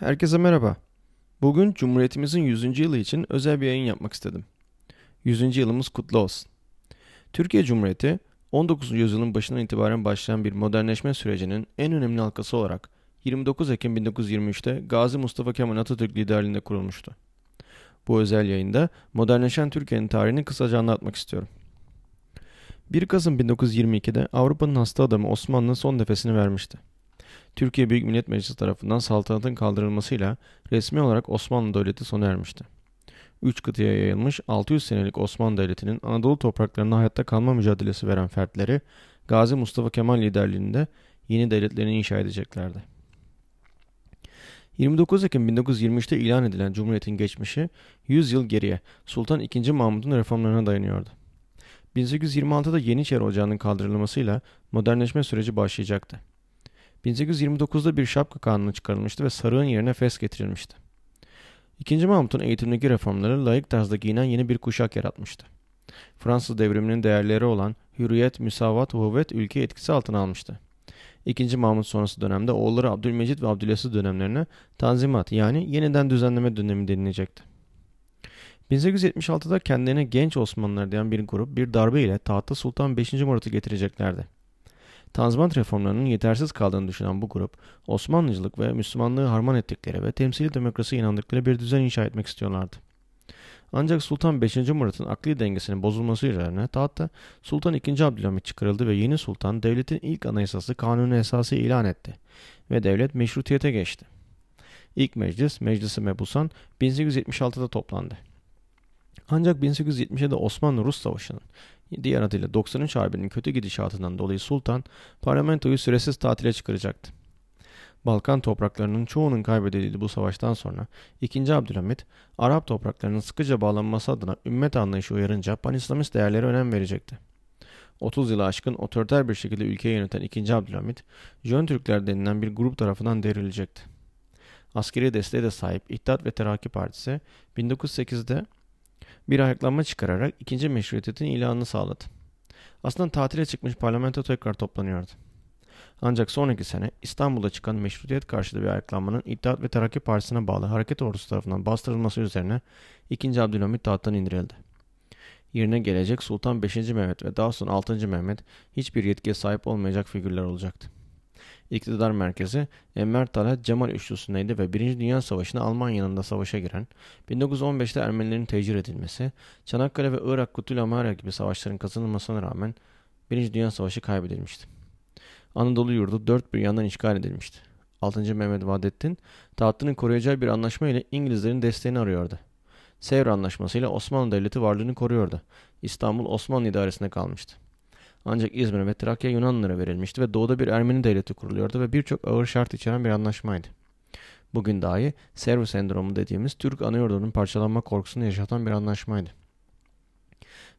Herkese merhaba. Bugün Cumhuriyetimizin 100. yılı için özel bir yayın yapmak istedim. 100. yılımız kutlu olsun. Türkiye Cumhuriyeti 19. yüzyılın başından itibaren başlayan bir modernleşme sürecinin en önemli halkası olarak 29 Ekim 1923'te Gazi Mustafa Kemal Atatürk liderliğinde kurulmuştu. Bu özel yayında modernleşen Türkiye'nin tarihini kısaca anlatmak istiyorum. 1 Kasım 1922'de Avrupa'nın hasta adamı Osmanlı son nefesini vermişti. Türkiye Büyük Millet Meclisi tarafından saltanatın kaldırılmasıyla resmi olarak Osmanlı Devleti sona ermişti. Üç kıtaya yayılmış 600 senelik Osmanlı Devleti'nin Anadolu topraklarında hayatta kalma mücadelesi veren fertleri Gazi Mustafa Kemal liderliğinde yeni devletlerini inşa edeceklerdi. 29 Ekim 1923'te ilan edilen Cumhuriyet'in geçmişi 100 yıl geriye Sultan II. Mahmud'un reformlarına dayanıyordu. 1826'da Yeniçeri Ocağı'nın kaldırılmasıyla modernleşme süreci başlayacaktı. 1829'da bir şapka kanunu çıkarılmıştı ve sarığın yerine fes getirilmişti. İkinci Mahmut'un eğitimdeki reformları layık tarzda giyinen yeni bir kuşak yaratmıştı. Fransız devriminin değerleri olan hürriyet, müsavat, uhuvvet ülkeyi etkisi altına almıştı. İkinci Mahmut sonrası dönemde oğulları Abdülmecit ve Abdülaziz dönemlerine Tanzimat yani yeniden düzenleme dönemi denilecekti. 1876'da kendilerine genç Osmanlılar diyen bir grup bir darbe ile tahta Sultan 5. Murat'ı getireceklerdi. Tanzimat reformlarının yetersiz kaldığını düşünen bu grup, Osmanlıcılık ve Müslümanlığı harman ettikleri ve temsili demokrasiye inandıkları bir düzen inşa etmek istiyorlardı. Ancak Sultan 5. Murat'ın akli dengesinin bozulması üzerine tahtta Sultan II. Abdülhamit çıkarıldı ve yeni sultan devletin ilk anayasası kanunu esası ilan etti ve devlet meşrutiyete geçti. İlk meclis, Meclisi Mebusan 1876'da toplandı. Ancak 1870'de Osmanlı-Rus Savaşı'nın diğer adıyla 93 Harbi'nin kötü gidişatından dolayı Sultan parlamentoyu süresiz tatile çıkaracaktı. Balkan topraklarının çoğunun kaybedildiği bu savaştan sonra 2. Abdülhamit, Arap topraklarının sıkıca bağlanması adına ümmet anlayışı uyarınca panislamist değerlere önem verecekti. 30 yılı aşkın otoriter bir şekilde ülkeyi yöneten 2. Abdülhamit, Jön Türkler denilen bir grup tarafından devrilecekti. Askeri desteğe de sahip İttihat ve Terakki Partisi 1908'de bir ayaklanma çıkararak ikinci meşrutiyetin ilanını sağladı. Aslında tatile çıkmış parlamento tekrar toplanıyordu. Ancak sonraki sene İstanbul'da çıkan meşrutiyet karşıtı bir ayaklanmanın İttihat ve Terakki Partisi'ne bağlı hareket ordusu tarafından bastırılması üzerine 2. Abdülhamit tahttan indirildi. Yerine gelecek Sultan 5. Mehmet ve daha sonra 6. Mehmet hiçbir yetkiye sahip olmayacak figürler olacaktı. İktidar merkezi Enver Talat Cemal üçlüsündeydi ve 1. Dünya Savaşı'nda Almanya'nın da savaşa giren, 1915'te Ermenilerin tecir edilmesi, Çanakkale ve Irak Kutul Amara gibi savaşların kazanılmasına rağmen 1. Dünya Savaşı kaybedilmişti. Anadolu yurdu dört bir yandan işgal edilmişti. 6. Mehmet Vahdettin tahtını koruyacağı bir anlaşma ile İngilizlerin desteğini arıyordu. Sevr Anlaşması ile Osmanlı Devleti varlığını koruyordu. İstanbul Osmanlı idaresinde kalmıştı. Ancak İzmir ve Trakya Yunanlılara verilmişti ve doğuda bir Ermeni devleti kuruluyordu ve birçok ağır şart içeren bir anlaşmaydı. Bugün dahi Servo sendromu dediğimiz Türk anayordunun parçalanma korkusunu yaşatan bir anlaşmaydı.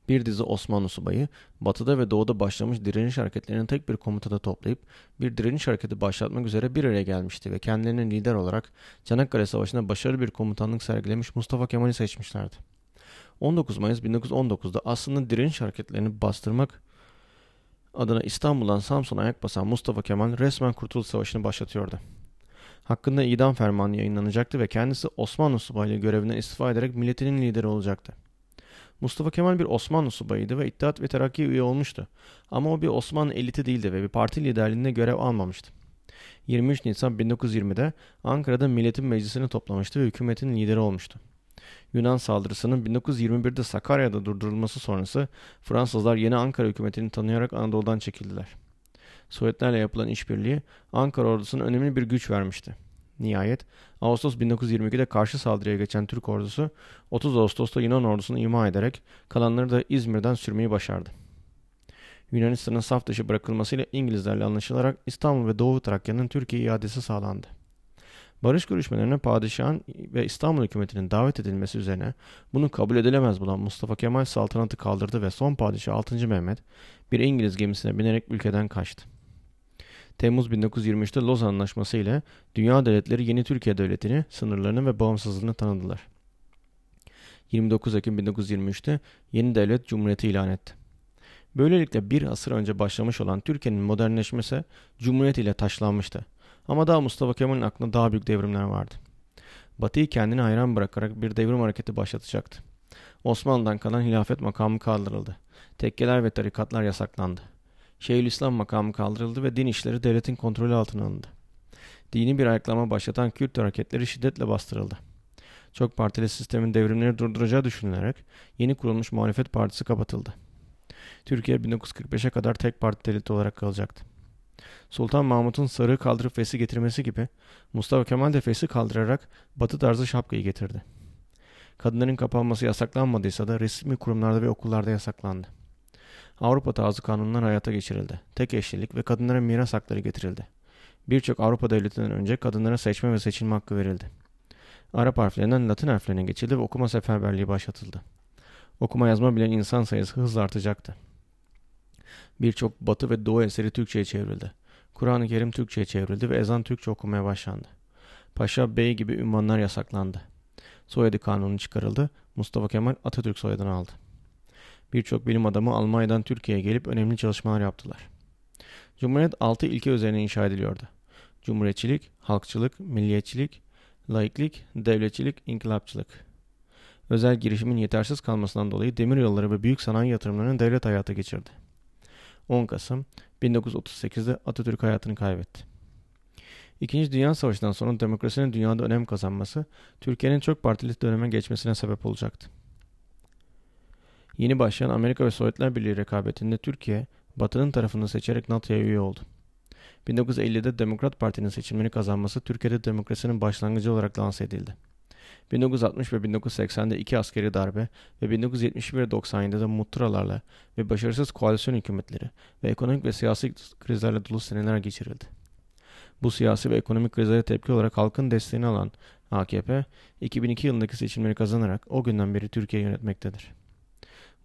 Bir dizi Osmanlı subayı batıda ve doğuda başlamış direniş hareketlerini tek bir komutada toplayıp bir direniş hareketi başlatmak üzere bir araya gelmişti ve kendilerinin lider olarak Çanakkale Savaşı'nda başarılı bir komutanlık sergilemiş Mustafa Kemal'i seçmişlerdi. 19 Mayıs 1919'da aslında direniş hareketlerini bastırmak adına İstanbul'dan Samsun'a ayak basan Mustafa Kemal resmen Kurtuluş Savaşı'nı başlatıyordu. Hakkında idam fermanı yayınlanacaktı ve kendisi Osmanlı subaylığı görevinden istifa ederek milletinin lideri olacaktı. Mustafa Kemal bir Osmanlı subayıydı ve İttihat ve Terakki üye olmuştu. Ama o bir Osmanlı eliti değildi ve bir parti liderliğinde görev almamıştı. 23 Nisan 1920'de Ankara'da Milletin Meclisi'ni toplamıştı ve hükümetin lideri olmuştu. Yunan saldırısının 1921'de Sakarya'da durdurulması sonrası Fransızlar yeni Ankara hükümetini tanıyarak Anadolu'dan çekildiler. Sovyetlerle yapılan işbirliği Ankara ordusuna önemli bir güç vermişti. Nihayet Ağustos 1922'de karşı saldırıya geçen Türk ordusu 30 Ağustos'ta Yunan ordusunu ima ederek kalanları da İzmir'den sürmeyi başardı. Yunanistan'ın saf dışı bırakılmasıyla İngilizlerle anlaşılarak İstanbul ve Doğu Trakya'nın Türkiye iadesi sağlandı. Barış görüşmelerine padişahın ve İstanbul hükümetinin davet edilmesi üzerine bunu kabul edilemez bulan Mustafa Kemal saltanatı kaldırdı ve son padişah 6. Mehmet bir İngiliz gemisine binerek ülkeden kaçtı. Temmuz 1923'te Lozan Anlaşması ile dünya devletleri yeni Türkiye Devleti'ni, sınırlarını ve bağımsızlığını tanıdılar. 29 Ekim 1923'te yeni devlet cumhuriyeti ilan etti. Böylelikle bir asır önce başlamış olan Türkiye'nin modernleşmesi Cumhuriyet ile taşlanmıştı. Ama daha Mustafa Kemal'in aklında daha büyük devrimler vardı. Batı'yı kendine hayran bırakarak bir devrim hareketi başlatacaktı. Osmanlı'dan kalan hilafet makamı kaldırıldı. Tekkeler ve tarikatlar yasaklandı. Şeyhülislam makamı kaldırıldı ve din işleri devletin kontrolü altına alındı. Dini bir ayaklama başlatan Kürt hareketleri şiddetle bastırıldı. Çok partili sistemin devrimleri durduracağı düşünülerek yeni kurulmuş muhalefet partisi kapatıldı. Türkiye 1945'e kadar tek parti devleti olarak kalacaktı. Sultan Mahmut'un sarığı kaldırıp fesi getirmesi gibi Mustafa Kemal de fesi kaldırarak batı tarzı şapkayı getirdi. Kadınların kapanması yasaklanmadıysa da resmi kurumlarda ve okullarda yasaklandı. Avrupa tarzı kanunlar hayata geçirildi. Tek eşlilik ve kadınlara miras hakları getirildi. Birçok Avrupa devletinden önce kadınlara seçme ve seçilme hakkı verildi. Arap harflerinden Latin harflerine geçildi ve okuma seferberliği başlatıldı. Okuma yazma bilen insan sayısı hızla artacaktı. Birçok batı ve doğu eseri Türkçe'ye çevrildi. Kur'an-ı Kerim Türkçe'ye çevrildi ve ezan Türkçe okumaya başlandı. Paşa Bey gibi ünvanlar yasaklandı. Soyadı kanunu çıkarıldı. Mustafa Kemal Atatürk soyadını aldı. Birçok bilim adamı Almanya'dan Türkiye'ye gelip önemli çalışmalar yaptılar. Cumhuriyet altı ilke üzerine inşa ediliyordu. Cumhuriyetçilik, halkçılık, milliyetçilik, laiklik, devletçilik, inkılapçılık. Özel girişimin yetersiz kalmasından dolayı demir yolları ve büyük sanayi yatırımlarını devlet hayata geçirdi. 10 Kasım 1938'de Atatürk hayatını kaybetti. İkinci Dünya Savaşı'ndan sonra demokrasinin dünyada önem kazanması, Türkiye'nin çok partili döneme geçmesine sebep olacaktı. Yeni başlayan Amerika ve Sovyetler Birliği rekabetinde Türkiye, Batı'nın tarafını seçerek NATO'ya üye oldu. 1950'de Demokrat Parti'nin seçimleri kazanması Türkiye'de demokrasinin başlangıcı olarak lanse edildi. 1960 ve 1980'de iki askeri darbe ve 1971 ve 97'de muhtıralarla ve başarısız koalisyon hükümetleri ve ekonomik ve siyasi krizlerle dolu seneler geçirildi. Bu siyasi ve ekonomik krizlere tepki olarak halkın desteğini alan AKP, 2002 yılındaki seçimleri kazanarak o günden beri Türkiye yönetmektedir.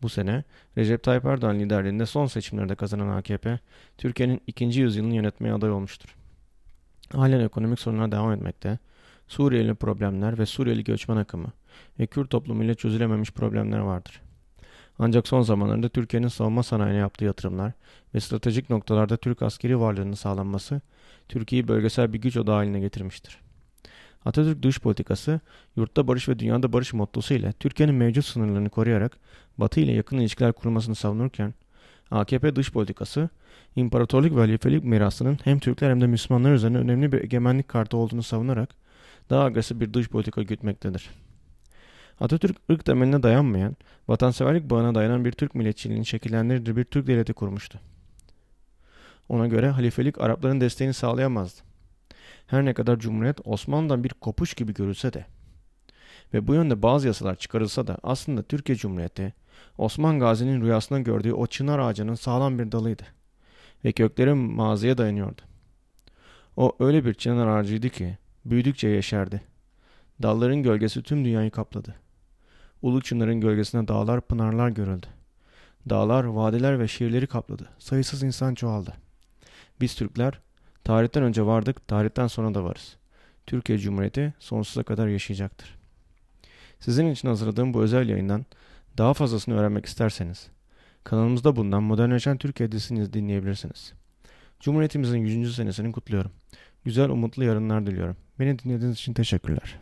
Bu sene Recep Tayyip Erdoğan liderliğinde son seçimlerde kazanan AKP, Türkiye'nin ikinci yüzyılını yönetmeye aday olmuştur. Halen ekonomik sorunlar devam etmekte, Suriyeli problemler ve Suriyeli göçmen akımı ve Kürt toplumuyla çözülememiş problemler vardır. Ancak son zamanlarda Türkiye'nin savunma sanayine yaptığı yatırımlar ve stratejik noktalarda Türk askeri varlığının sağlanması Türkiye'yi bölgesel bir güç odağı haline getirmiştir. Atatürk dış politikası, yurtta barış ve dünyada barış mottosu ile Türkiye'nin mevcut sınırlarını koruyarak Batı ile yakın ilişkiler kurmasını savunurken, AKP dış politikası, imparatorluk ve halifelik mirasının hem Türkler hem de Müslümanlar üzerine önemli bir egemenlik kartı olduğunu savunarak daha agresif bir dış politika gütmektedir. Atatürk ırk temeline dayanmayan, vatanseverlik bağına dayanan bir Türk milletçiliğini şekillendirdiği bir Türk devleti kurmuştu. Ona göre halifelik Arapların desteğini sağlayamazdı. Her ne kadar Cumhuriyet Osmanlı'dan bir kopuş gibi görülse de ve bu yönde bazı yasalar çıkarılsa da aslında Türkiye Cumhuriyeti Osman Gazi'nin rüyasında gördüğü o çınar ağacının sağlam bir dalıydı ve kökleri maziye dayanıyordu. O öyle bir çınar ağacıydı ki büyüdükçe yeşerdi. Dalların gölgesi tüm dünyayı kapladı. Ulu çınarın gölgesine dağlar pınarlar görüldü. Dağlar, vadiler ve şehirleri kapladı. Sayısız insan çoğaldı. Biz Türkler tarihten önce vardık, tarihten sonra da varız. Türkiye Cumhuriyeti sonsuza kadar yaşayacaktır. Sizin için hazırladığım bu özel yayından daha fazlasını öğrenmek isterseniz kanalımızda bulunan Modernleşen Türkiye dizisini dinleyebilirsiniz. Cumhuriyetimizin 100. senesini kutluyorum. Güzel umutlu yarınlar diliyorum. Beni dinlediğiniz için teşekkürler.